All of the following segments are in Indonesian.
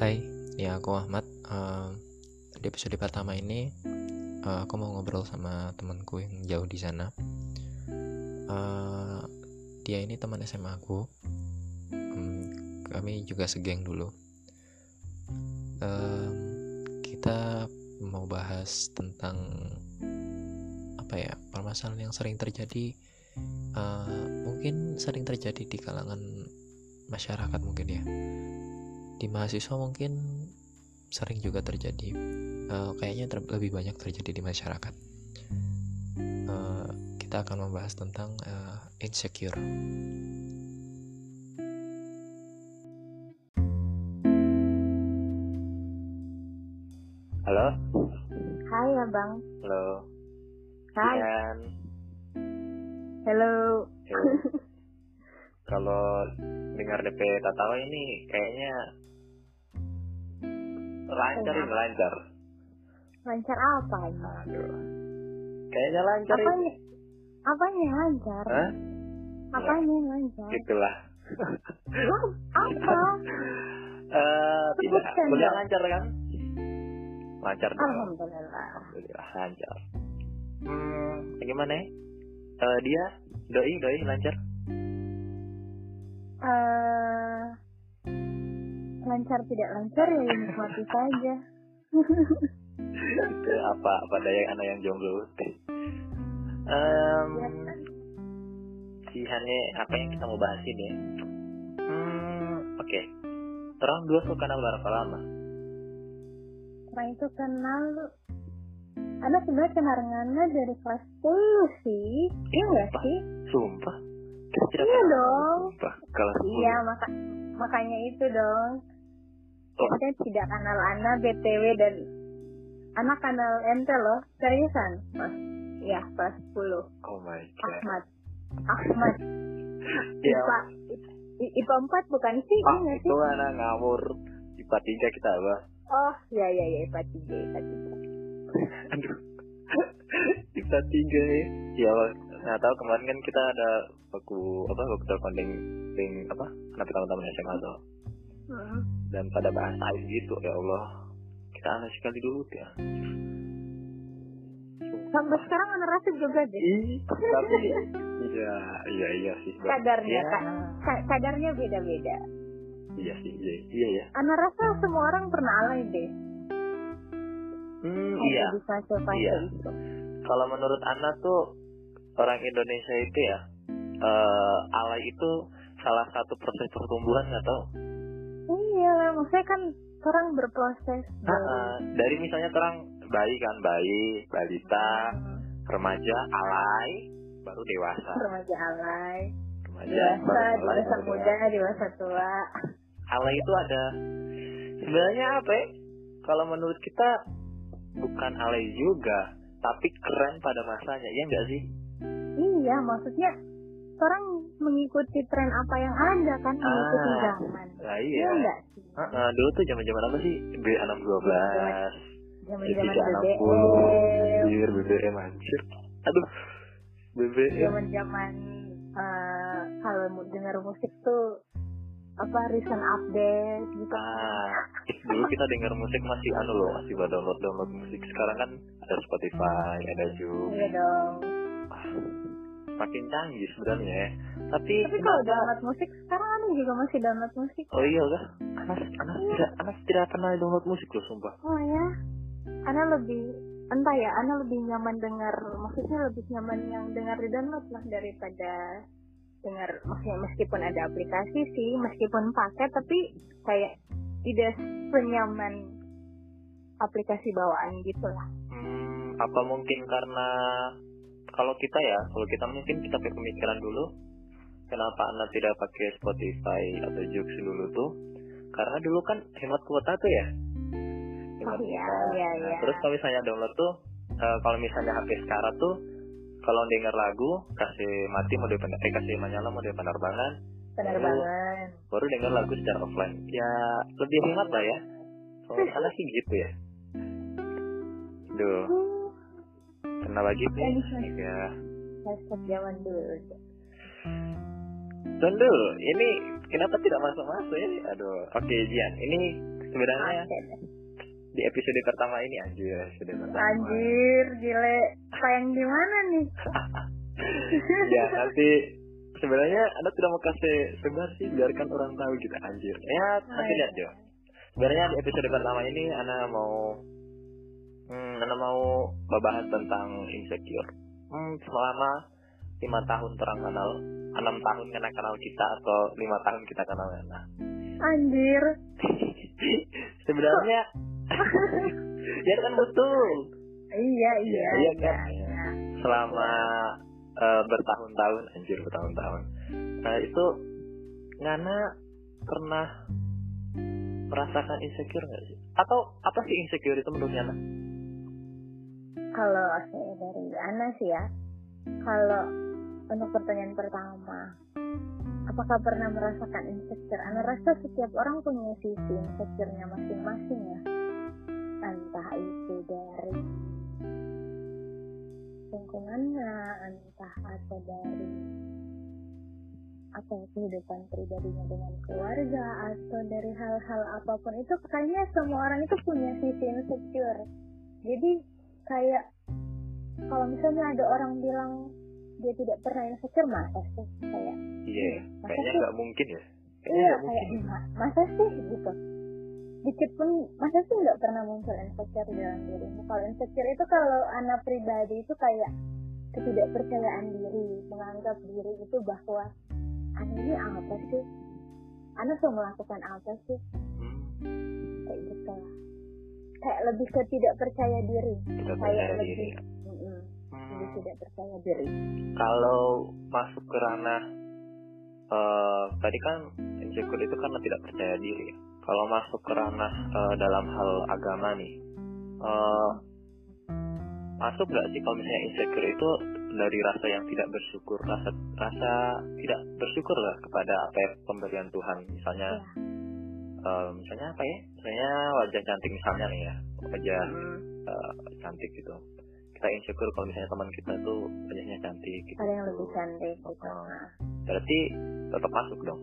Hai, ya aku Ahmad. Uh, di episode pertama ini uh, aku mau ngobrol sama temanku yang jauh di sana. Uh, dia ini teman SMA aku. Um, kami juga segeng dulu. Uh, kita mau bahas tentang apa ya permasalahan yang sering terjadi. Uh, mungkin sering terjadi di kalangan masyarakat mungkin ya di mahasiswa mungkin sering juga terjadi uh, kayaknya ter lebih banyak terjadi di masyarakat. Uh, kita akan membahas tentang uh, insecure lancar apa ini? Aduh. Kayaknya lancar apanya ini. apanya lancar? Hah? apanya lancar? Gitulah. Wah, apa? Eh, tidak. Kuliah lancar kan lancar dong. Alhamdulillah. Alhamdulillah lancar. Hmm bagaimana ya Eh, dia? Doi doi lancar? Eh lancar tidak lancar ya nikmati saja itu apa apa daya anak yang jomblo? Em, Ya kan? si Hane apa yang kita mau bahas ini? Hmm oke. Orang dua tuh kenal berapa lama? Orang itu kenal ada sebenarnya kenal Ngana dari kelas 10 sih. Iya nggak sih? Sumpah? Kita tidak Iya dong. sumpah kalau iya maka makanya itu dong. Oh. Kita tidak kenal Ana BTW dan anak kenal ente loh. Seriusan? Kelas ya kelas 10 oh my god. Ahmad. Ahmad. Ya. IPA. IPA 4 bukan sih? Ah, iya nggak itu sih anak ngawur. IPA tiga kita apa oh ya ya ya IPA 3 IPA 3 aduh. IPA tiga ya. Ya nggak tahu kemarin kan kita ada baku apa baku ding apa anak teman-teman SMA tuh Hmm. dan pada bahas gitu ya Allah kita aneh sekali dulu ya sampai sekarang anak rasa juga deh Ih, tapi iya iya iya sih. Kadarnya Iya, kak. Ka- kadarnya beda-beda. Iya sih iya iya ya anak rasa semua orang pernah alay deh. Hmm, iya. di fase-fase Iya. itu kalau menurut Ana tuh orang Indonesia itu ya eh alay itu salah satu proses pertumbuhan atau iya maksudnya kan orang berproses dari misalnya terang bayi kan bayi balita remaja alay baru dewasa. Remaja alay remaja dewasa alay, muda dewasa tua. Alay itu ada. Sebenarnya apa ya? Kalau menurut kita bukan alay juga tapi keren pada masanya ya enggak sih? Iya maksudnya orang mengikuti tren apa yang ada kan mengikuti Ah, zaman. nah iya. Iya enggak sih Heeh, dulu tuh zaman zaman apa sih? B612 zaman zaman BBM anjir BBM anjir. Aduh. BBM zaman zaman eh, kalau dengar musik tuh apa recent update gitu. Ah dulu kita dengar musik masih anu loh masih buat download download musik. Sekarang kan ada Spotify ada Zoom. Iya dong makin canggih sebenarnya ya. Tapi tapi kalau download musik sekarang anu juga masih download musik. Oh iya udah? Anak anak tidak anak tidak pernah download musik loh sumpah. Oh ya Ana lebih entah ya Ana lebih nyaman dengar maksudnya lebih nyaman yang dengar di download lah daripada dengar maksudnya meskipun ada aplikasi sih meskipun pakai tapi kayak tidak senyaman aplikasi bawaan gitu lah. Hmm, apa mungkin karena kalau kita ya kalau kita mungkin kita pakai pemikiran dulu kenapa anak tidak pakai Spotify atau Joox dulu tuh? Karena dulu kan hemat kuota tuh ya. Hemat Oh, iya, kuota. iya, Nah, iya. terus kalau misalnya download tuh eh, kalau misalnya HP sekarang tuh kalau denger lagu kasih mati mode pener eh kasih menyala mode penerbangan penerbangan baru denger lagu secara offline. Ya lebih hemat lah ya. Kalau sana sih gitu ya. Duh, kenapa gitu ya? Ini Ya, hashtag zaman dulu Dan dulu, ini kenapa tidak masuk-masuk ya? Aduh, oke Jian, ini sebenarnya di episode pertama ini anjir episode pertama. Anjir gile. Sayang gimana nih? Ya nanti sebenarnya anda tidak mau kasih sebar sih biarkan orang tahu gitu anjir. Ya nanti lihat ya sebenarnya di episode pertama ini anda mau hmm, anda mau membahas tentang insecure. Hmm, selama lima tahun terang kenal enam tahun kena kenal kita atau lima tahun kita kenal Ana anjir. Sebenarnya ya kan betul. Iya iya iya, iya kan iya. selama uh, bertahun-tahun anjir bertahun-tahun. Nah itu Ngana pernah merasakan insecure nggak sih? Atau apa sih insecure itu menurut Ngana kalau saya dari Ana sih ya kalau untuk pertanyaan pertama apakah pernah merasakan insecure? Ana rasa setiap orang punya sisi insecure-nya masing-masing ya. Entah itu dari lingkungannya entah atau dari apa ya kehidupan pribadinya dengan keluarga atau dari hal-hal apa pun. Itu kayaknya semua orang itu punya sisi insecure. Jadi kayak kalau misalnya ada orang bilang dia tidak pernah insecure masa sih? Kayak iya yeah, kayaknya nggak mungkin ya. Kayaknya iya kayak masa sih? Gitu. Dikit pun masa sih nggak pernah muncul insecure di dalam dirimu kalau insecure itu kalau anak pribadi itu kayak ketidakpercayaan diri menganggap diri itu bahwa anak ini apa sih? Anak sudah melakukan apa sih? Hmm. kayak gitu kayak lebih ke tidak percaya diri. Tidak kayak lebih diri. Mm lebih tidak percaya diri. Kalau masuk ke ranah uh, tadi kan insecure itu karena tidak percaya diri. Kalau masuk ke ranah uh, dalam hal agama nih uh, masuk nggak sih kalau misalnya insecure itu dari rasa yang tidak bersyukur rasa rasa tidak bersyukur lah kepada apa ya pemberian Tuhan misalnya ya. Uh, misalnya apa ya misalnya wajah cantik misalnya nih ya wajah hmm. uh, cantik gitu kita insecure kalau misalnya teman kita tuh wajahnya cantik gitu. ada yang lebih cantik gitu uh, berarti tetap masuk dong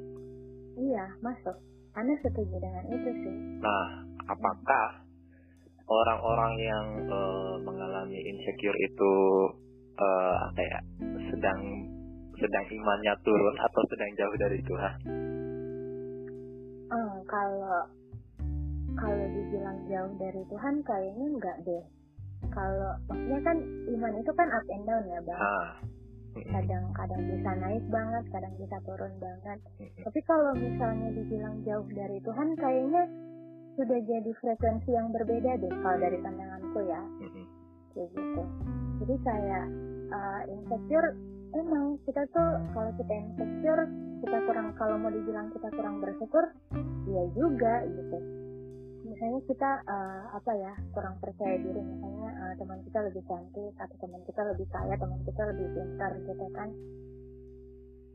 iya masuk anda setuju dengan itu sih. Nah, apakah orang-orang yang uh, mengalami insecure itu uh, apa ya sedang sedang imannya turun atau sedang jauh dari Tuhan? Hmm, kalau kalau dibilang jauh dari Tuhan kayaknya enggak deh. Kalau maksudnya kan iman itu kan up and down ya bang. Ah. Kadang-kadang bisa naik banget kadang bisa turun banget. Tapi kalau misalnya dibilang jauh dari Tuhan kayaknya sudah jadi frekuensi yang berbeda deh kalau dari pandanganku ya. Kayak gitu. Jadi saya uh, insecure emang kita tuh kalau kita insecure kita kurang kalau mau dibilang kita kurang bersyukur ya juga gitu. Misalnya kita uh, apa ya kurang percaya diri misalnya uh, teman kita lebih cantik atau teman kita lebih kaya teman kita lebih pintar gitu kan.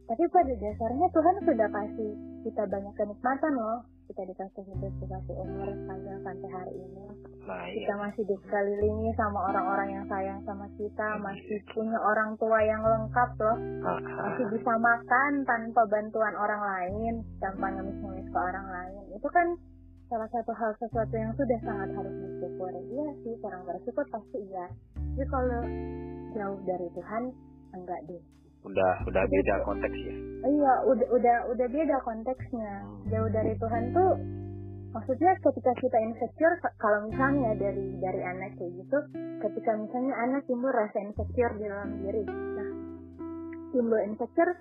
Tapi pada dasarnya Tuhan sudah kasih kita banyak kenikmatan loh kita dikasih hidup dikasih umur panjang sampai hari ini. Nah, iya. kita masih dikelilingi sama orang-orang yang sayang sama kita hmm. masih punya orang tua yang lengkap loh. Masih bisa makan tanpa bantuan orang lain tanpa ngemis-ngemis ke orang lain. Itu kan salah satu hal sesuatu yang sudah sangat harus bersyukur iya sih kurang bersyukur pasti iya. Tapi kalau jauh dari Tuhan enggak deh udah udah beda konteks ya iya udah udah udah beda konteksnya. Hmm. jauh dari Tuhan tuh maksudnya ketika kita insecure kalau misalnya dari dari anak kayak gitu ketika misalnya anak timbul rasa insecure di dalam diri. Nah timbul insecure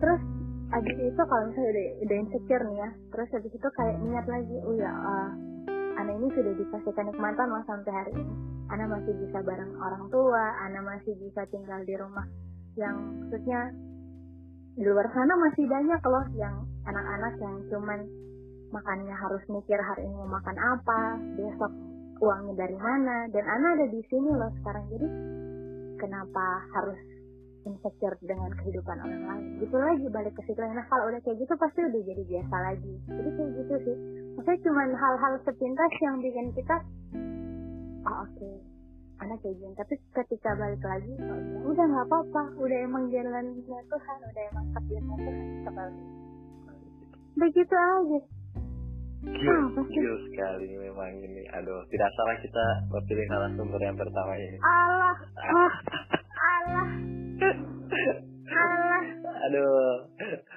terus abis itu kalau misalnya udah, udah insecure nih ya terus habis itu kayak niat lagi oh ya uh, Ana ini sudah dikasih kenikmatan lah sampai hari ini. Ana masih bisa bareng orang tua Ana masih bisa tinggal di rumah yang maksudnya di luar sana masih banyak loh yang anak-anak yang cuman makannya harus mikir hari ini mau makan apa besok uangnya dari mana dan Ana ada di sini loh sekarang. Jadi kenapa harus insecure dengan kehidupan orang lain? Gitu lagi balik ke situ. Nah kalau udah kayak gitu pasti udah jadi biasa lagi. Jadi kayak gitu sih. Maksudnya cuma hal-hal sepintas yang bikin kita oh oke. okay, anak kayak gini tapi ketika balik lagi oh, ya udah nggak apa-apa udah emang jalannya Tuhan udah emang takdirnya Tuhan kembali begitu aja Gil, sih? gil sekali memang ini. Aduh, tidak salah kita memilih narasumber yang pertama ini. Allah, ah, Allah, Allah. Aduh.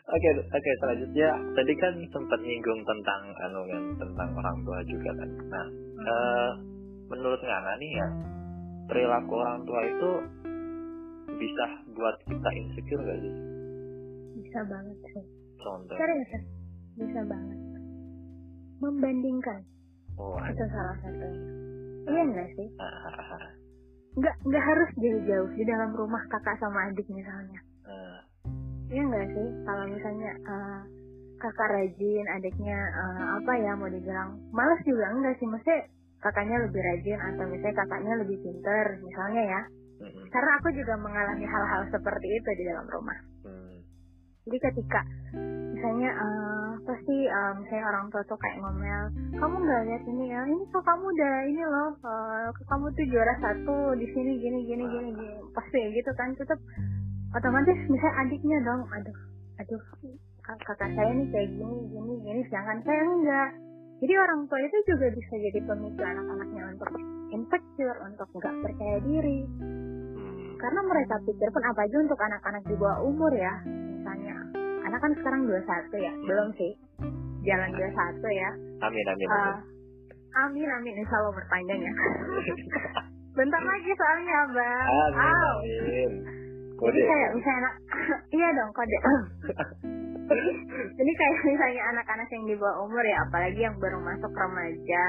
Oke, oke selanjutnya tadi kan sempat nyinggung tentang anu kan tentang orang tua juga kan. Nah, eh, menurut Ngana nih ya, perilaku orang tua itu bisa buat kita insecure gak sih? Bisa banget sih. Contoh. Serius, bisa banget. Membandingkan Oh, itu salah satunya. Iya nggak sih? Nggak nggak harus jauh-jauh di dalam rumah kakak sama adik misalnya. ah, Iya nggak sih? Kalau misalnya eh, kakak rajin, adiknya eh, apa ya mau dibilang malas juga enggak sih? Maksudnya kakaknya lebih rajin atau misalnya kakaknya lebih pinter misalnya ya. mm, Karena aku juga mengalami hal-hal seperti itu di dalam rumah. mm, Jadi ketika misalnya eh, pasti eh, misalnya orang tua tuh kayak ngomel, kamu nggak lihat ini ya, ini kok kamu udah ini loh, eh, kamu tuh juara satu di sini gini gini gini gini, pasti gitu kan, tetap otomatis misalnya adiknya dong, aduh, aduh, kak- kakak saya nih kayak gini gini gini, sedangkan saya enggak. Jadi orang tua itu juga bisa jadi pemicu anak-anaknya untuk insecure, untuk nggak percaya diri, mm. karena mereka pikir pun apa aja untuk anak-anak di bawah umur ya. Misalnya anak kan sekarang 21 ya belum sih. Jalan 21 ya. Amin, amin, Eh, amin. amin amin. Insya Allah berpanjang ya. Bentar lagi soalnya bang Amin, amin. jadi Kode. kayak misalnya iya dong kode jadi kayak misalnya anak-anak yang di bawah umur ya apalagi yang baru masuk remaja.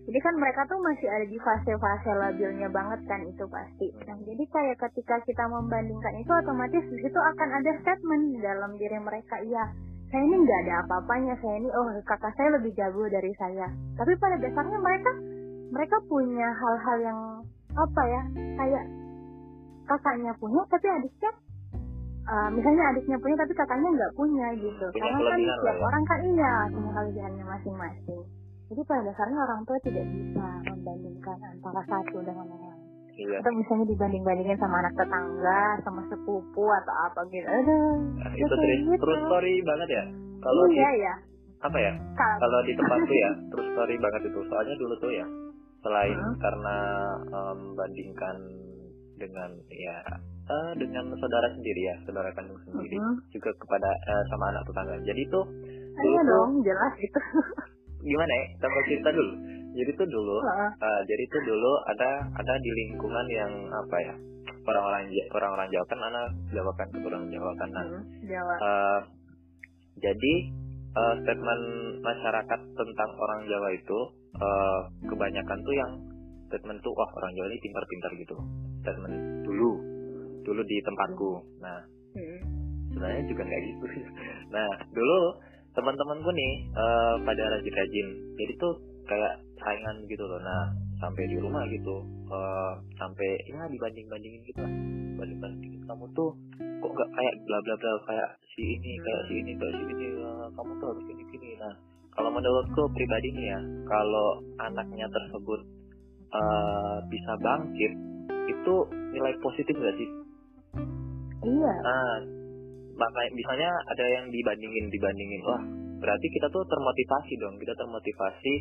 Jadi kan mereka tuh masih ada di fase-fase labilnya banget kan itu pasti. Nah jadi kayak ketika kita membandingkan itu otomatis di akan ada statement dalam diri mereka iya saya ini nggak ada apa-apanya saya ini oh kakak saya lebih jago dari saya. Tapi pada dasarnya mereka mereka punya hal-hal yang apa ya kayak kakaknya punya tapi adiknya eh, misalnya adiknya punya tapi kakaknya nggak punya gitu Punya karena kan setiap ya. orang kan iya punya kelebihannya masing-masing jadi pada dasarnya orang tua tidak bisa membandingkan antara satu dengan yang lain Iya. atau misalnya dibanding-bandingin sama anak tetangga sama sepupu atau apa gitu aduh Nah, ya itu kayak true, gitu. true story banget ya. Kalau di iya ya apa ya? kalau di tempatku ya, true story banget itu. Soalnya dulu tuh ya, selain Hmm. karena bandingkan dengan ya eh, dengan saudara sendiri ya, saudara kandung sendiri, Mhm. juga kepada eh, sama anak tetangga. Jadi tuh iya dong jelas itu gimana ya? Kita mau cerita dulu. Jadi tuh dulu, Heeh. eh, jadi tuh dulu ada ada di lingkungan yang apa ya? Orang-orang orang-orang Jawa kan anak Jawa kan keturunan Jawa kan. Nah, Hmm, Jawa Eh, jadi eh, statement masyarakat tentang orang Jawa itu eh, kebanyakan tuh yang statement tuh wah orang Jawa ini pintar-pintar gitu. Statement dulu, dulu di tempatku. Nah Hmm. sebenarnya juga nggak gitu. Nah dulu teman-temanku nih eh, pada rajin-rajin. Jadi tuh kayak saingan gitu loh. Nah sampai di rumah gitu, eh, sampai ya dibanding-bandingin gitu lah. Banding-bandingin kamu tuh kok nggak kayak bla bla bla kayak si ini kayak si ini kayak si ini Eh, kamu tuh harus ini gini. Nah kalau menurutku pribadi nih ya, kalau anaknya tersebut eh, bisa bangkit, itu nilai positif nggak sih? Iya Nah, makanya misalnya ada yang dibandingin dibandingin, wah berarti kita tuh termotivasi dong, kita termotivasi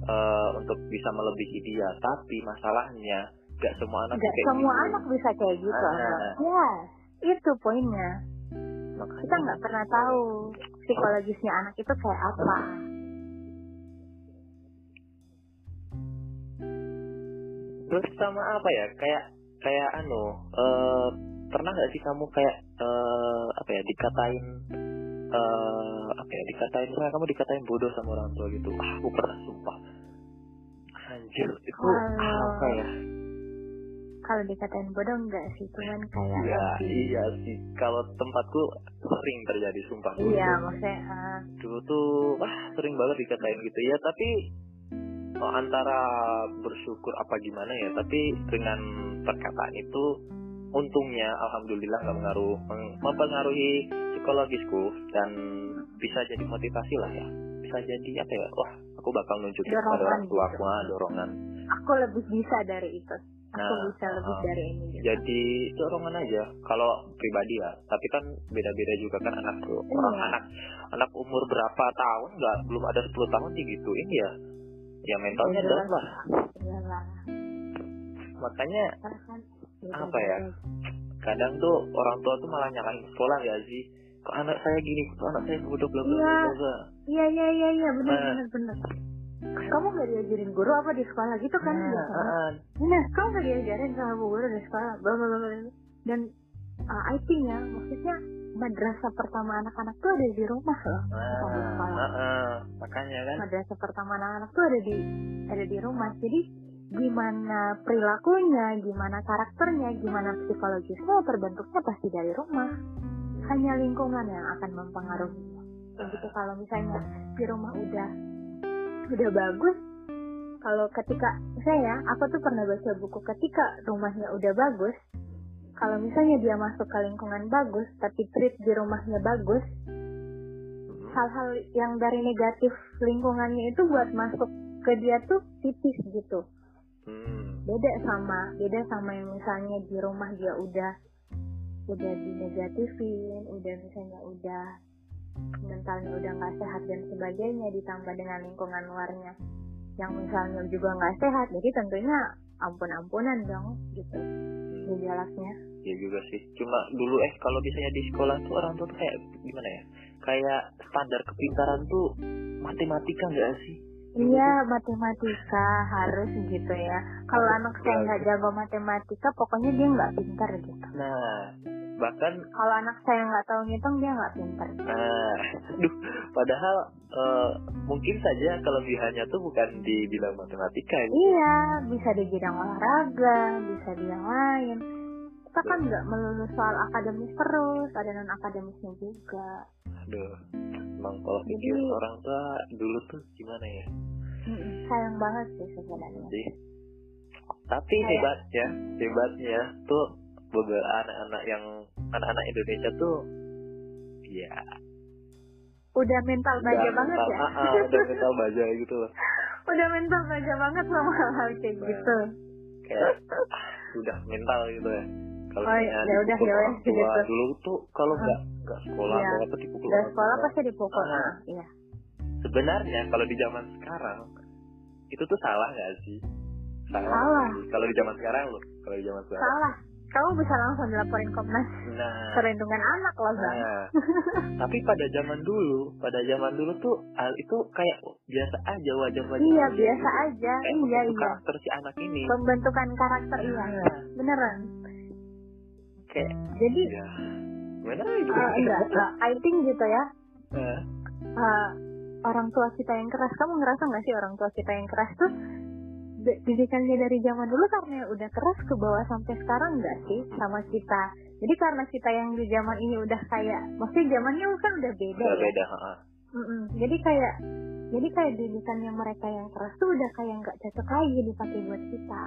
eh, untuk bisa melebihi dia. Tapi masalahnya gak semua anak nggak kayak semua gitu. anak bisa kayak gitu Ah. Abang. ya itu poinnya Makanya, kita nggak pernah tahu psikologisnya anak itu kayak apa Terus sama apa ya? Kayak kayak anu, eh pernah nggak sih kamu kayak eh apa ya dikatain eh apa ya dikatain misalnya kamu dikatain bodoh sama orang tua gitu. Ah, aku pernah sumpah. Anjir, itu Kalau- apa ya? kalau dikatain bodoh enggak sih cuman kayak Iya, iya sih. Kalau tempatku sering terjadi sumpah dulu. iya maksudnya ah, Dulu tuh wah sering banget dikatain gitu ya, tapi oh, antara bersyukur apa gimana ya, tapi dengan perkataan itu untungnya alhamdulillah nggak mengaruh meng- mempengaruhi psikologisku dan bisa jadi motivasi lah ya. Bisa jadi apa ya? Wah, aku bakal nunjukin pada Dorongan orang tua gitu. aku ah, dorongan. aku lebih bisa dari itu aku Nah, bisa lebih uh-uh. dari ini gitu. jadi dorongan aja kalau pribadi ya tapi kan beda-beda juga kan anak tuh orang Iya. anak anak umur berapa tahun nggak belum ada 10 tahun digituin ya ya mentalnya down lah Iyalah, makanya karena kan Apa ya? kadang tuh orang tua tuh malah nyalahin sekolah ya sih kok anak saya gini kok anak saya bodoh bla bla bla Iya. bla. Iya iya iya iya benar Nah. benar benar. Kamu nggak diajarin guru apa di sekolah gitu kan? Nah, biasanya. uh-uh. Nah, kamu nggak diajarin sama bu guru di sekolah, bla bla bla. Dan uh, I think ya, maksudnya madrasah pertama anak-anak tuh ada di rumah loh. bukan di Nah, sekolah. uh-uh. makanya kan Madrasah pertama anak-anak tuh ada di ada di rumah. Jadi gimana perilakunya, gimana karakternya, gimana psikologisnya terbentuknya pasti dari rumah. Hanya lingkungan yang akan mempengaruhi. Begitu kalau misalnya di rumah udah udah bagus, kalau ketika saya, aku tuh pernah baca buku ketika rumahnya udah bagus, kalau misalnya dia masuk ke lingkungan bagus, tapi treat di rumahnya bagus, Hmm. hal-hal yang dari negatif lingkungannya itu buat masuk ke dia tuh tipis gitu. Hmm. Beda sama beda sama yang misalnya di rumah dia udah udah dinegatifin, udah misalnya udah mentalnya udah nggak sehat dan sebagainya ditambah dengan lingkungan luarnya yang misalnya juga nggak sehat jadi tentunya ampun-ampunan dong gitu Hmm. gejalanya Iya juga sih. Cuma dulu eh kalau misalnya di sekolah tuh orang tua tuh kayak gimana ya? Kayak standar kepintaran tuh matematika nggak sih? Iya, matematika harus gitu ya. Kalau anak saya nggak jago matematika, pokoknya dia nggak pintar gitu. Nah, bahkan Kalau anak saya nggak tahu ngitung, dia nggak pintar. nah, aduh, padahal eh, mungkin saja kelebihannya tuh bukan di bidang matematika gitu. Iya, bisa di bidang olahraga, bisa di yang lain. Kita kan nggak melulu soal akademis terus, ada non akademisnya juga. Aduh, emang kalau pikir Jadi- orang tua dulu tuh gimana ya? Sayang banget sih sebenarnya. Sih. Tapi Kayak- hebatnya, hebatnya tuh beberapa anak-anak yang anak-anak Indonesia tuh ya Udah mental baja udah banget mental, ya. ah, ah, udah mental baja gitu loh. Udah mental baja banget sama hal-hal kayak Nah. gitu. Kayak ah, udah mental gitu ya. Kalau Oh, ya udah, ya udah, gitu. dulu tuh kalau Ah. nggak nggak sekolah atau apa dipukul orang sekolah pasti dipukul. Ah. Iya. Sebenarnya kalau di zaman sekarang itu tuh salah nggak sih? Salah. Salah. nggak? Kalau di zaman sekarang loh, kalau di zaman sekarang. Salah. Kamu bisa langsung dilaporin Komnas Nah, Perlindungan Anak loh, Bang. Nah, tapi pada zaman dulu, pada zaman dulu tuh hal itu kayak biasa aja wajar-wajar. Iya, aja biasa gitu. aja. Kayak Iya, iya. karakter si anak ini. Pembentukan karakter iya. Nah, Beneran. Kayak Jadi ya gitu. eh, enggak, enggak. I think gitu ya. Nah, eh, orang tua kita yang keras, kamu ngerasa nggak sih orang tua kita yang keras tuh didikannya dari zaman dulu karena udah keras ke bawah sampai sekarang nggak sih sama kita? Jadi karena kita yang di zaman ini udah kayak, maksudnya zamannya kan udah beda udah ya. beda. heeh. Mm-mm. Jadi kayak jadi kayak didikannya mereka yang keras tuh udah kayak nggak cocok lagi dipakai buat kita.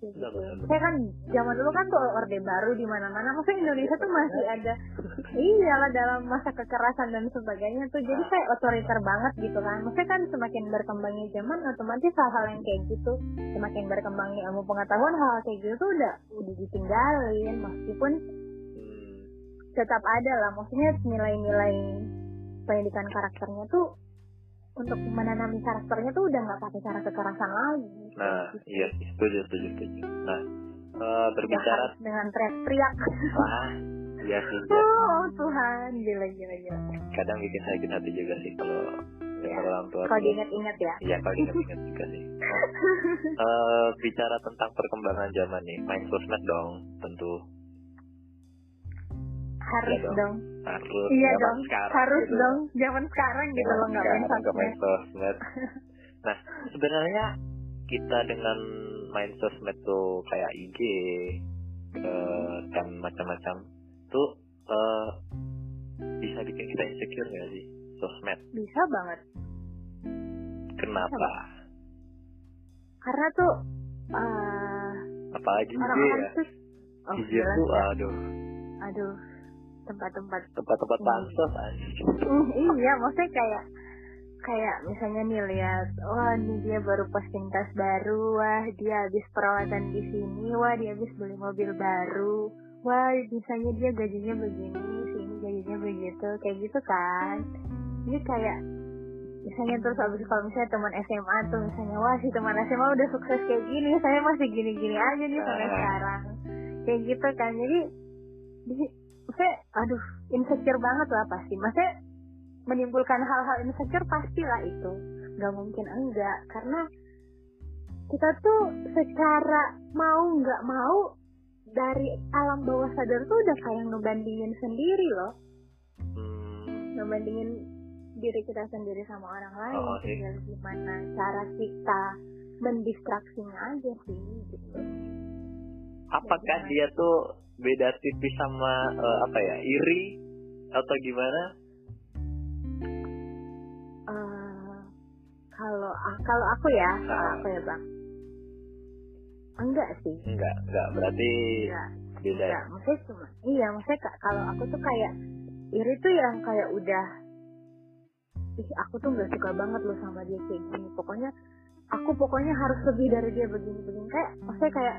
Iya. Kayak gitu. Saya kan zaman dulu kan tuh orde baru di mana-mana. Maksudnya Indonesia tuh masih ada iyalah dalam masa kekerasan dan sebagainya tuh. Jadi kayak otoriter banget gitu kan. Maksudnya kan semakin berkembangnya zaman otomatis hal-hal yang kayak gitu semakin berkembangnya ilmu pengetahuan hal, -hal kayak gitu tuh udah udah ditinggalin meskipun Hmm, tetap ada lah maksudnya nilai-nilai pendidikan karakternya tuh untuk menanami karakternya tuh udah nggak pakai cara kekerasan lagi Nah, iya sih, setuju, setuju, setuju. Nah, eh, Udah berbicara, harus dengan teriak-teriak ah, iya sih, iya. oh Tuhan gila gila gila kadang bikin sakit hati juga sih kalau dengar orang tua. kalau diingat-ingat ya Iya, kalau ingat-ingat juga sih. Oh. Eh, bicara tentang perkembangan zaman nih, main sosmed dong, tentu harus Iya dong. dong harus. iya dong sekarang harus gitu. dong zaman sekarang gitu Zaman loh nggak main sekarang nggak main sosmed sosmed. Nah, sebenarnya kita dengan main sosmed tuh kayak IG eh, dan macam-macam tuh eh, bisa bikin kita insecure nggak sih sosmed? bisa banget Kenapa? karena tuh eh, Apalagi IG orang-orang ya. tuh oh IG tuh ya. aduh aduh tempat-tempat tempat-tempat Hmm. pansos anjing. Hmm, iya maksudnya kayak kayak misalnya nih lihat wah nih dia baru posting tas baru wah dia habis perawatan di sini wah dia habis beli mobil baru wah misalnya dia gajinya begini sini gajinya begitu kayak gitu kan jadi kayak misalnya terus habis kalau misalnya teman SMA tuh misalnya wah si teman SMA udah sukses kayak gini saya masih gini-gini aja nih sampai Ah. sekarang kayak gitu kan jadi maksudnya aduh insecure banget lah pasti. Maksudnya menimbulkan hal-hal insecure pastilah itu. Nggak mungkin enggak karena kita tuh secara mau nggak mau dari alam bawah sadar tuh udah kayak ngebandingin sendiri loh. Hmm, ngebandingin diri kita sendiri sama orang lain Oh, sih. tinggal gimana cara kita mendistraksinya aja sih gitu. Apakah dia tuh beda tipis sama eh, apa ya iri atau gimana? Eh, kalau kalau aku ya kalau Ah. aku ya bang. Enggak sih. Enggak enggak. Berarti enggak. beda. Enggak maksudnya cuma iya maksudnya kalau aku tuh kayak iri tuh yang kayak udah ih aku tuh nggak suka banget loh sama dia kayak gini. Pokoknya aku pokoknya harus lebih dari dia begini begini kayak maksudnya kayak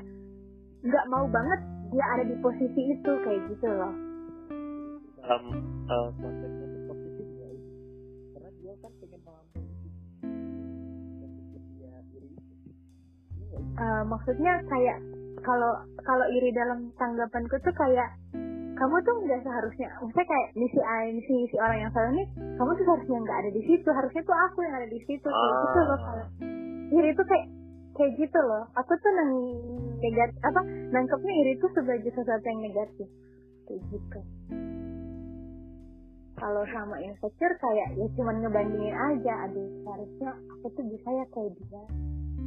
nggak mau banget dia ada di posisi itu kayak gitu loh dalam eh, konteksnya itu positif itu? karena dia kan pengen melampaui dia iri sih? Eh, maksudnya kayak kalau kalau iri dalam tanggapanku tuh kayak kamu tuh nggak seharusnya maksudnya kayak misi misi si orang yang salah nih kamu tuh seharusnya nggak ada di situ harusnya tuh aku yang ada di situ kayak gitu loh Ah. kalau iri itu kayak kayak gitu loh. Aku tuh nang negatif apa nangkepnya iri itu sebagai sesuatu yang negatif. Kayak gitu. Kalau sama insecure kayak ya cuman ngebandingin aja. Aduh seharusnya aku tuh bisa ya kayak dia.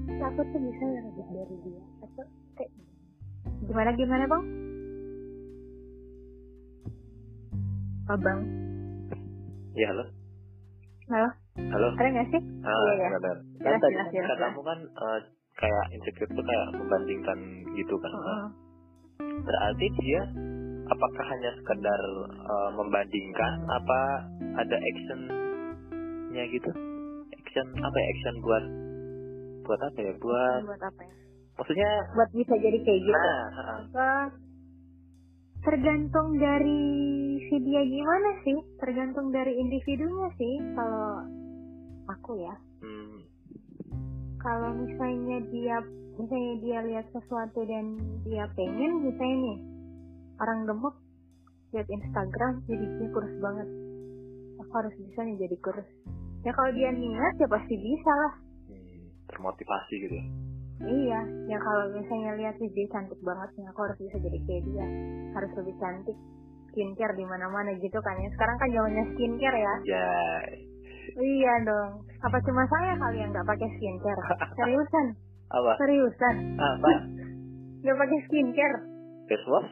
Terus aku tuh bisa ya lebih dari dia. Atau kayak gimana gimana bang? Abang? Iya halo. Halo? Halo. Ada nggak sih? Ah Iya, iya. benar kan tadi jelas, kan katamu kan eh, kayak insecure tuh kayak membandingkan gitu kan Heeh. berarti dia apakah hanya sekedar eh, membandingkan apa ada actionnya gitu? Action apa ya action buat buat apa ya? Buat buat apa ya? maksudnya buat bisa jadi kayak gitu. Nah ah, tergantung dari si dia gimana sih? Tergantung dari individunya sih kalau aku ya. Hmm, kalau misalnya dia misalnya dia lihat sesuatu dan dia pengen misalnya nih orang gemuk lihat Instagram jadi dia kurus banget. Aku harus bisa nih jadi kurus. Ya kalau dia niat ya pasti bisa lah. Hmm, termotivasi gitu ya? Iya ya kalau misalnya lihat sih dia cantik banget nih aku harus bisa jadi kayak dia. Harus lebih cantik skincare di mana-mana gitu kan ya. Sekarang kan zamannya skincare ya. Ya iya dong. Apa cuma saya kali yang nggak pakai skincare? Seriusan? Apa? Seriusan? Apa? Nggak pakai skincare? Face wash?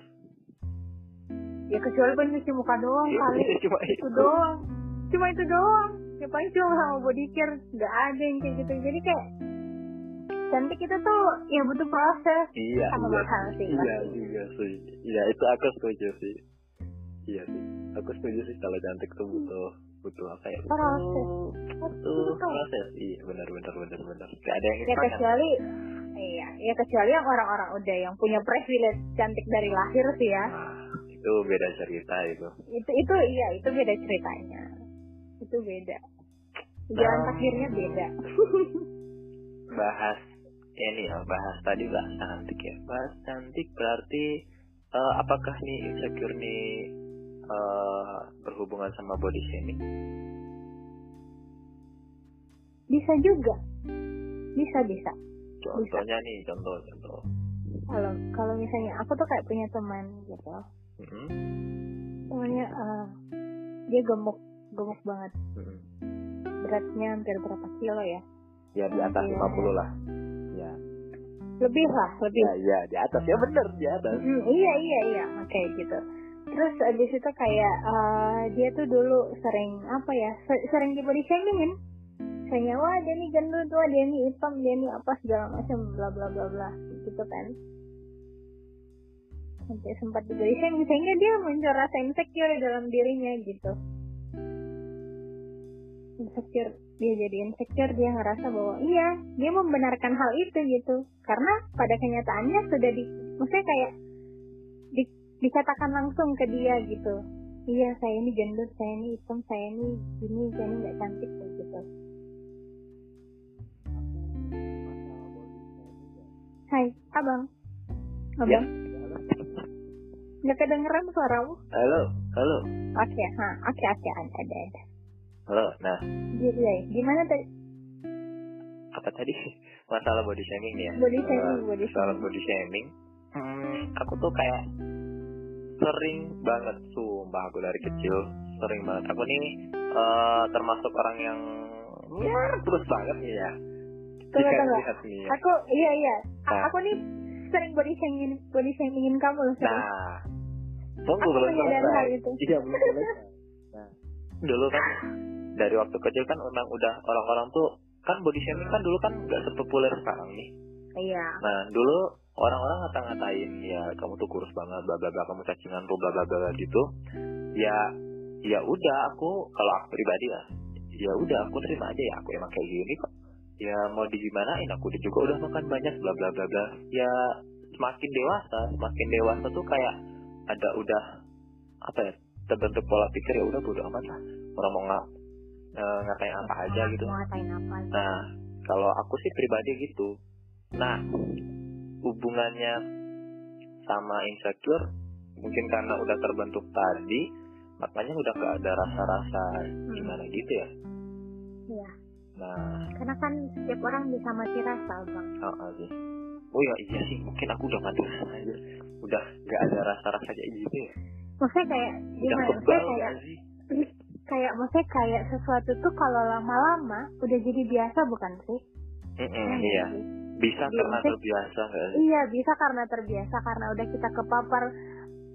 Ya kecuali pencuci muka doang Iya, kali cuma itu itu. doang. Cuma itu doang. Ya paling cuma sama body care. Nggak ada yang kayak gitu. Jadi kayak cantik itu tuh ya butuh proses. Iya sama iya. mahal sih. Iya juga sih. Iya itu aku setuju sih iya sih. Aku setuju sih kalau cantik tuh butuh butuh apa ya? Butuh Proses. butuh proses. Iya benar benar benar benar. Gak ada yang ya kecuali iya ya kecuali yang orang-orang udah yang punya privilege cantik dari lahir sih ya. Nah itu beda cerita itu. Itu itu iya itu beda ceritanya. Itu beda. Jalan Nah. takdirnya beda. bahas ini ya bahas tadi bahas cantik ya. Bahas cantik berarti eh, apakah nih insecure nih eh, berhubungan sama body shaming? Bisa juga. Bisa bisa. Contohnya nih contoh contoh. Kalau kalau misalnya aku tuh kayak punya teman gitu. Mm-mm, temannya eh, dia gemuk gemuk banget. Mm-mm. beratnya hampir berapa kilo ya? Ya di atas Iya. 50 lah. Ya. Lebih lah lebih. Ya ya di atas. Ya bener di atas. Hmm, iya iya iya. Oke gitu terus abis itu kayak eh, dia tuh dulu sering apa ya se- sering di body shamingin kayaknya wah dia nih gendut wah dia nih hitam dia nih apa segala macam bla bla bla bla gitu kan. Sampai sempat di body shaming sehingga dia muncul rasa insecure dalam dirinya gitu. Insecure dia jadi insecure dia ngerasa bahwa iya dia membenarkan hal itu gitu. Karena pada kenyataannya sudah di maksudnya kayak dikatakan langsung ke dia gitu iya saya ini gendut saya ini hitam saya ini gini saya ini nggak cantik kayak gitu Hai abang abang nggak kedengeran suaramu Halo, halo, oke ha oke oke ada ada ada halo. Nah, Gitu ya. Gimana tadi? apa tadi? Masalah body shaming nih ya? Body shaming, body Masalah shaming. body shaming. Hmm, aku tuh kayak sering banget sumpah aku dari kecil sering banget. Aku nih eh, termasuk orang yang ya terus banget nih ya. Tunggu, Jika tunggu. lihat nih ya. Aku iya iya. Nah. Aku nih sering body shaming body shamingin kamu loh sering. Nah, tunggu Aku belum selesai. itu. Iya belum selesai. Nah, dulu kan dari waktu kecil kan memang udah orang-orang tuh kan body shaming kan dulu kan nggak sepopuler sekarang nih. Iya. Nah dulu orang-orang ngata-ngatain ya kamu tuh kurus banget, bla bla bla, kamu cacingan tuh bla bla bla gitu. Ya ya udah aku kalau aku pribadi lah, ya udah aku terima aja ya aku emang kayak gini kok. Ya mau digimanain aku juga udah makan banyak bla bla bla bla. Ya semakin dewasa, semakin dewasa tuh kayak ada udah apa ya terbentuk pola pikir ya udah bodo amat lah orang mau nggak eh, ngatain apa aja gitu. Mau ngatain apa? Nah, kalau aku sih pribadi gitu. Nah, hubungannya sama insecure mungkin karena udah terbentuk tadi, makanya udah gak ada rasa-rasa gimana gitu ya. Iya. Nah, Karena kan setiap orang bisa mati rasa, Bang. oh, sih. Oh ya iya sih, mungkin aku udah mati rasa aja. Udah gak ada rasa-rasa kayak gitu ya. Maksudnya kayak Udah gimana? kebal Maksudnya kayak sih? kayak maksudnya kayak sesuatu tuh kalau lama-lama udah jadi biasa bukan sih? Mm-mm, Iya nggak iya, sih? Bisa Iya, karena terbiasa gak sih? Iya bisa karena terbiasa karena udah kita kepapar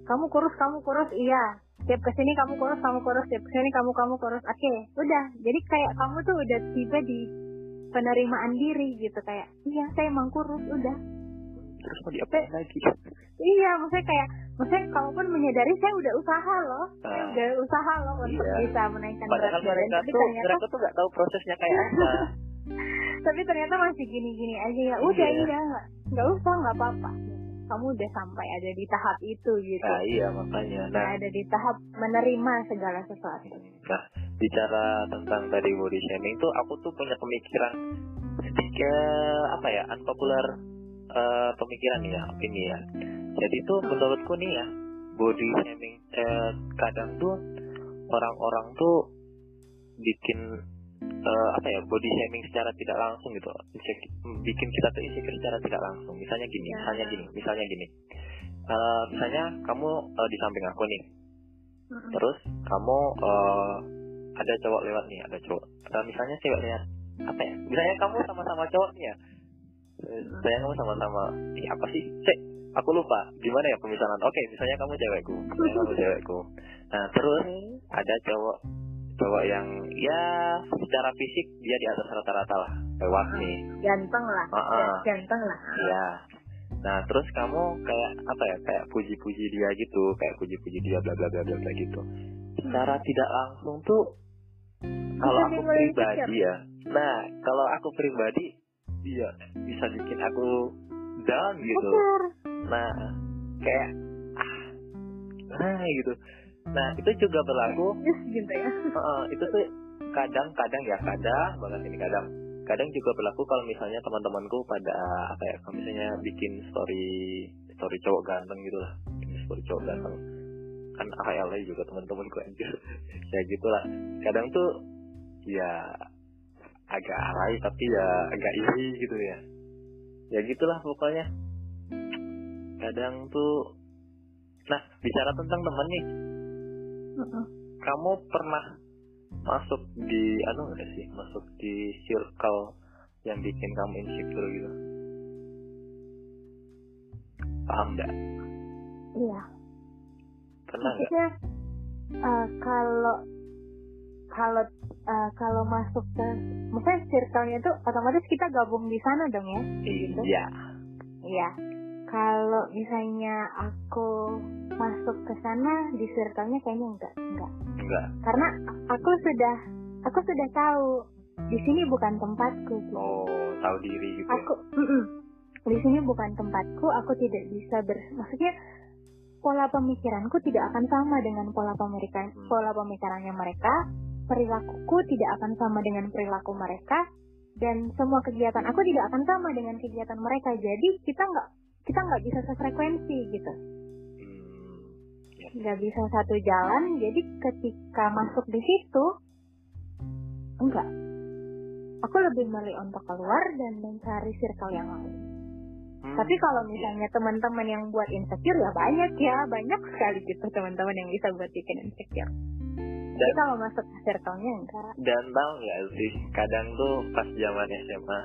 kamu kurus kamu kurus iya tiap ke sini kamu kurus kamu kurus tiap ke sini kamu kamu kurus oke udah jadi kayak kamu tuh udah tiba di penerimaan diri gitu kayak iya saya emang kurus udah Terus mau diapain lagi? iya maksudnya kayak maksudnya kamu pun menyadari saya udah usaha loh saya Nah. udah usaha loh untuk Iya. bisa menaikkan berat badan mereka tuh, mereka tuh gak tahu prosesnya kayak apa. tapi ternyata masih gini-gini aja ya udah Iya. iya nggak usah nggak apa-apa kamu udah sampai ada di tahap itu gitu Nah iya makanya. Nah, ada di tahap menerima segala sesuatu. nah bicara tentang tadi body shaming tuh aku tuh punya pemikiran sedikit apa ya unpopular eh, pemikiran ya opini ya. Jadi tuh menurutku nih ya body shaming eh, kadang tuh orang-orang tuh bikin eh, apa ya body shaming secara tidak langsung gitu. Bikin kita tuh insecure secara tidak langsung. Misalnya gini Ya. misalnya gini misalnya gini. Eh, misalnya kamu eh, di samping aku nih. Terus kamu eh, ada cowok lewat nih ada cowok. Nah, misalnya cewek lihat apa ya? Misalnya kamu sama-sama cowok nih ya. Saya kamu sama-sama Ih, apa sih? Cek aku lupa. Gimana ya pemisahan? Oke misalnya kamu cewekku. Misalnya kamu cewekku. Nah terus ada cowok cowok yang ya secara fisik dia di atas rata-rata lah lewat nih Ganteng lah, Heeh. ganteng lah. Iya. Nah, terus kamu kayak apa ya? Kayak puji-puji dia gitu, kayak puji-puji dia bla bla bla bla bla gitu. Secara tidak langsung tuh kalau aku pribadi ya. Nah, kalau aku pribadi iya bisa bikin aku down gitu. Nah, kayak ah, nah gitu. Nah, itu juga berlaku. Gitu ya. Heeh, itu tuh kadang-kadang ya kadang banget ini kadang. Kadang juga berlaku kalau misalnya teman-temanku pada apa ya kalau misalnya bikin story story cowok ganteng gitu lah. Story cowok ganteng. Kan AHL juga teman-temanku anjir. Ya gitulah. Kadang tuh ya agak alay tapi ya agak iri gitu ya. Ya gitulah pokoknya. Kadang tuh nah bicara tentang temen nih Kamu pernah masuk di anu nggak sih masuk di circle yang bikin kamu insecure gitu paham nggak Iya. pernah Maksudnya eh, kalau kalau eh, kalau masuk ke maksudnya circle-nya itu otomatis kita gabung di sana dong ya. gitu. iya Iya. Kalau misalnya aku masuk ke sana di circle-nya kayaknya enggak, enggak. enggak Karena aku sudah aku sudah tahu di sini bukan tempatku gitu. oh tahu diri gitu ya? aku di sini bukan tempatku aku tidak bisa ber maksudnya pola pemikiranku tidak akan sama dengan pola pemikiran Hmm. pola pemikirannya mereka perilakuku tidak akan sama dengan perilaku mereka dan semua kegiatan aku tidak akan sama dengan kegiatan mereka jadi kita nggak kita nggak bisa sefrekuensi gitu. Hmm, ya. nggak bisa satu jalan jadi ketika masuk di situ enggak. Aku lebih milih untuk keluar dan mencari circle yang lain. Hmm, tapi kalau misalnya teman-teman yang buat insecure ya banyak ya banyak sekali gitu teman-teman yang bisa buat bikin insecure. Tapi Dan- kalau masuk ke circle-nya enggak. Dan tahu nggak sih kadang tuh pas zaman SMA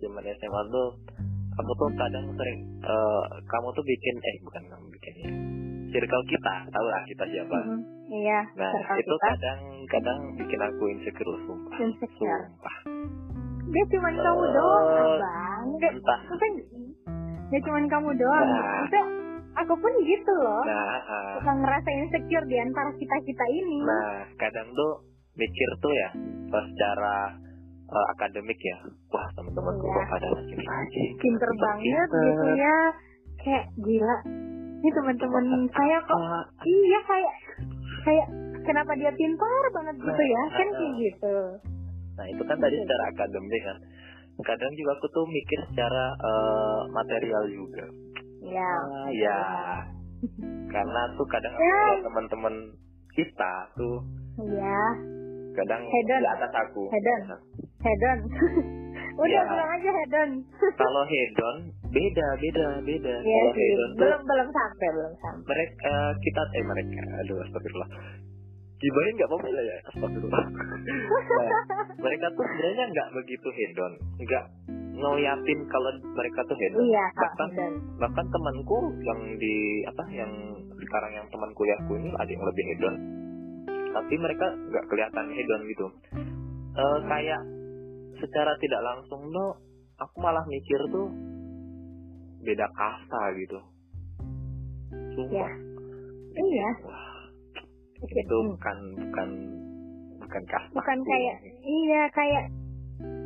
zaman SMA tuh aku tuh kadang sering eh, kamu tuh bikin eh bukan kamu bikin ya circle kita tahu lah kita siapa. Mhm. iya nah circle itu kita. kadang kadang bikin aku insecure sumpah. Insecure. Sumpah. Dia cuma kamu doang Eh, bang. Dia- entah. Maksudnya dia cuma kamu doang. Nah. maksudnya aku pun gitu loh. Nah ah, suka ngerasa insecure di antara kita kita ini. Nah kadang tuh mikir tuh ya secara eh, akademik ya wah teman-temanku Iya. kok pada makin rajin pinter banget gitu ya kayak gila ini teman-teman saya kok Ah, iya kayak kayak kenapa dia pintar banget gitu ya Nah, kan nah, kayak gitu Nah itu kan tadi secara akademik kan. Kadang juga aku tuh mikir secara eh, material juga. ya Ah, ya. Karena tuh kadang Ya. teman-teman kita tuh iya kadang Hedon. di atas aku. Hedon. hedon udah Ya. bilang aja hedon Kalau hedon beda beda beda. Iya Kalau hedon tuh belum belum sampai belum sampai mereka kita eh mereka aduh astagfirullah. Gibahin nggak apa-apa lah ya astagfirullah. nah, mereka tuh sebenarnya nggak begitu hedon, nggak ngeliatin kalau mereka tuh hedon. iya Bahkan hedon bahkan temanku yang di apa yang sekarang yang teman kuliahku ini ada yang lebih hedon tapi mereka nggak kelihatan hedon gitu Eh, kayak secara tidak langsung tuh aku malah mikir tuh beda kasta gitu. Sumpah. Iya. Wah Oke. itu Hmm. bukan bukan bukan kasta bukan kayak iya kayak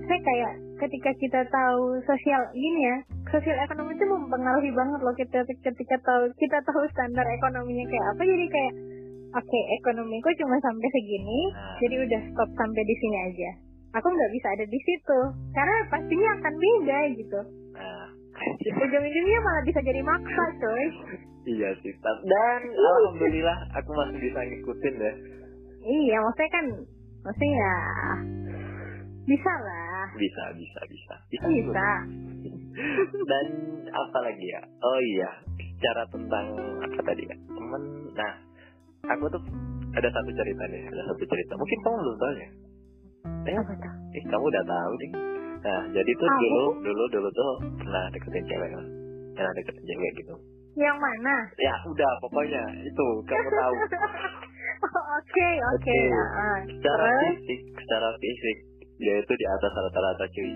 saya kayak ketika kita tahu sosial ini ya sosial ekonomi itu mempengaruhi banget loh kita ketika tahu kita tahu standar ekonominya kayak apa. Jadi kayak oke ekonomiku cuma sampai segini Nah, jadi udah stop sampai di sini aja aku nggak bisa ada di situ. Karena pastinya akan beda gitu. Nah. Ujung-ujungnya malah bisa jadi maksa coy. Iya sih. Dan alhamdulillah aku masih bisa ngikutin deh iya maksudnya kan maksudnya ya bisa lah. Bisa bisa bisa. Bisa, bisa. Dan apa lagi ya? Oh iya bicara tentang apa tadi ya? Temen. Nah aku tuh ada satu cerita nih ada satu cerita. Mungkin kamu belum tahu ya eh, apa tuh eh kamu udah tahu nih nah jadi tuh Tahu. dulu dulu dulu tuh pernah deketin cewek kan pernah deketin cewek gitu yang mana ya udah pokoknya itu kamu tahu Oke, oke. Oke. ah. secara Terus? fisik secara fisik dia itu di atas rata-rata cuy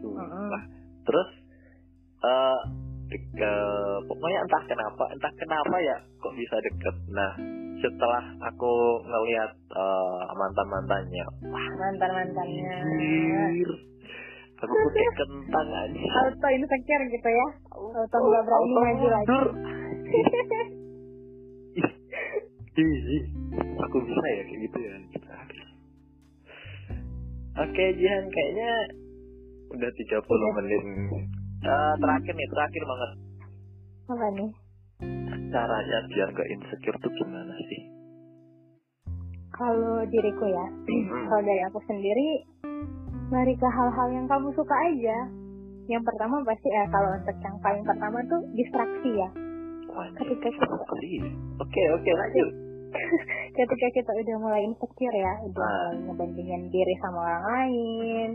Sumpah. Mm-mm. terus eh de- eh, pokoknya entah kenapa entah kenapa ya kok bisa deket nah setelah aku ngelihat eh, mantan mantannya Mantan mantannya. aku kayak kentang aja Auto insecure gitu ya. Auto nggak berani maju lagi. Ih, aku bisa ya kayak gitu ya. Oke, Jihan, kayaknya udah 30 Udah. menit. Eh, terakhir nih, terakhir banget. Apa nih? Caranya biar gak insecure tuh gimana? Kalau diriku ya, kalau dari aku sendiri, lari ke hal-hal yang kamu suka aja. Yang pertama pasti ya kalau untuk yang paling pertama tuh distraksi ya. Ketika kita Oke, oke, lanjut. ketika kita udah mulai insecure ya, udah Ah. mulai ngebandingin diri sama orang lain.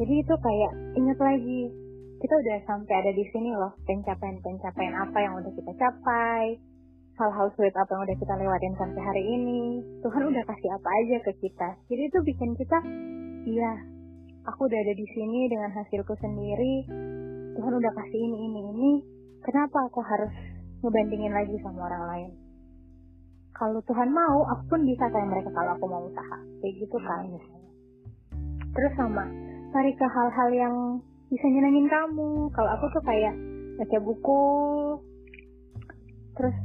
Jadi itu kayak ingat lagi, kita udah sampai ada di sini loh, pencapaian-pencapaian apa yang udah kita capai, hal-hal sulit apa yang udah kita lewatin sampai hari ini. Tuhan udah kasih apa aja ke kita. Jadi itu bikin kita, iya, aku udah ada di sini dengan hasilku sendiri. Tuhan udah kasih ini, ini, ini. Kenapa aku harus ngebandingin lagi sama orang lain? kalau Tuhan mau aku pun bisa kayak mereka kalau aku mau usaha kayak gitu kan Hmm. misalnya terus sama cari ke hal-hal yang bisa nyenengin kamu kalau aku tuh kayak baca buku terus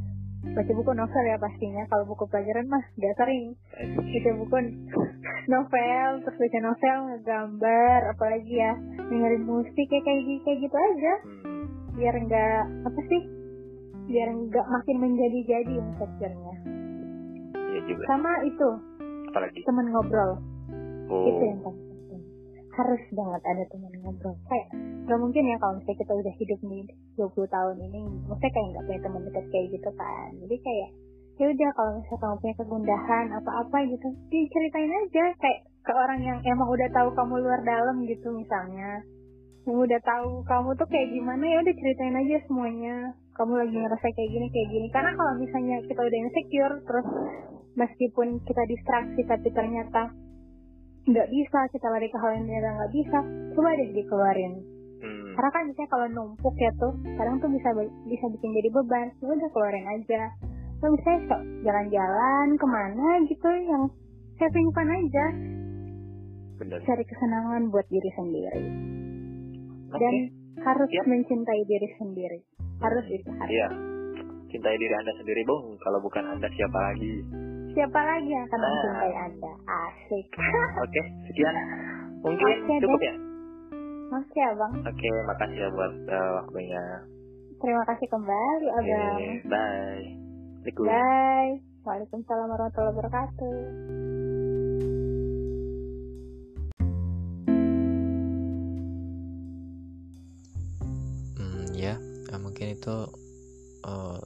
baca buku novel ya pastinya kalau buku pelajaran mah gak sering baca buku novel terus baca novel ngegambar apalagi ya dengerin musik kayak kayak gitu, kayak gitu aja Hmm. biar nggak apa sih biar nggak makin menjadi-jadi Iya juga. sama itu Apalagi. teman ngobrol Oh. itu yang penting harus banget ada teman ngobrol. Kayak nggak mungkin ya kalau misalnya kita udah hidup nih 20 tahun ini maksudnya kayak nggak punya teman dekat kayak gitu kan. Jadi kayak ya udah kalau misalnya kamu punya kegundahan apa-apa gitu diceritain aja kayak ke orang yang emang udah tahu kamu luar dalam gitu misalnya. Yang udah tahu kamu tuh kayak gimana ya udah ceritain aja semuanya. Kamu lagi ngerasa kayak gini kayak gini. Karena kalau misalnya kita udah insecure terus meskipun kita distraksi tapi ternyata nggak bisa kita lari ke hal yang ternyata nggak bisa coba deh dikeluarin Hmm. karena kan misalnya kalau numpuk ya tuh kadang tuh bisa bisa bikin jadi beban ya udah keluarin aja atau misalnya jalan-jalan ke mana gitu yang having fun aja Bener. cari kesenangan buat diri sendiri Oke. dan harus Siap. mencintai diri sendiri harus itu harus Iya. Cintai diri Anda sendiri, Bung. Kalau bukan Anda siapa lagi? Siapa lagi yang akan Nah. mencintai anda asik Oke, sekian. Mungkin Oke, cukup deh. ya? Oke abang Oke, makasih ya buat eh, waktunya. terima kasih kembali Oke, abang bye. Assalamualaikum. bye Waalaikumsalam warahmatullahi wabarakatuh Hmm, ya, mungkin itu eh,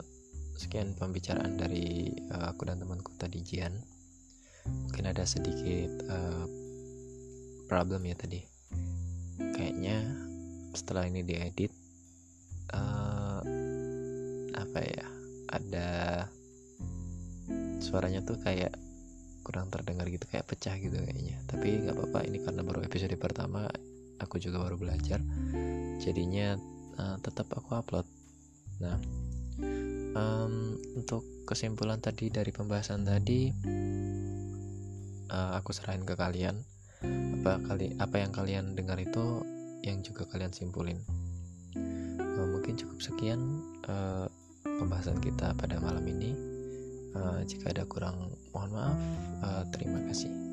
sekian pembicaraan dari eh, aku dan temanku tadi Jian. Mungkin ada sedikit eh, problem ya tadi. Kayaknya setelah ini diedit eh, apa ya? Ada suaranya tuh kayak kurang terdengar gitu kayak pecah gitu kayaknya. Tapi nggak apa-apa ini karena baru episode pertama aku juga baru belajar. Jadinya uh, tetap aku upload. Nah, em, untuk kesimpulan tadi dari pembahasan tadi, uh, aku serahin ke kalian. Apa kali apa yang kalian dengar itu yang juga kalian simpulin. Uh, mungkin cukup sekian uh, pembahasan kita pada malam ini. Uh, jika ada kurang, mohon maaf. Uh, terima kasih.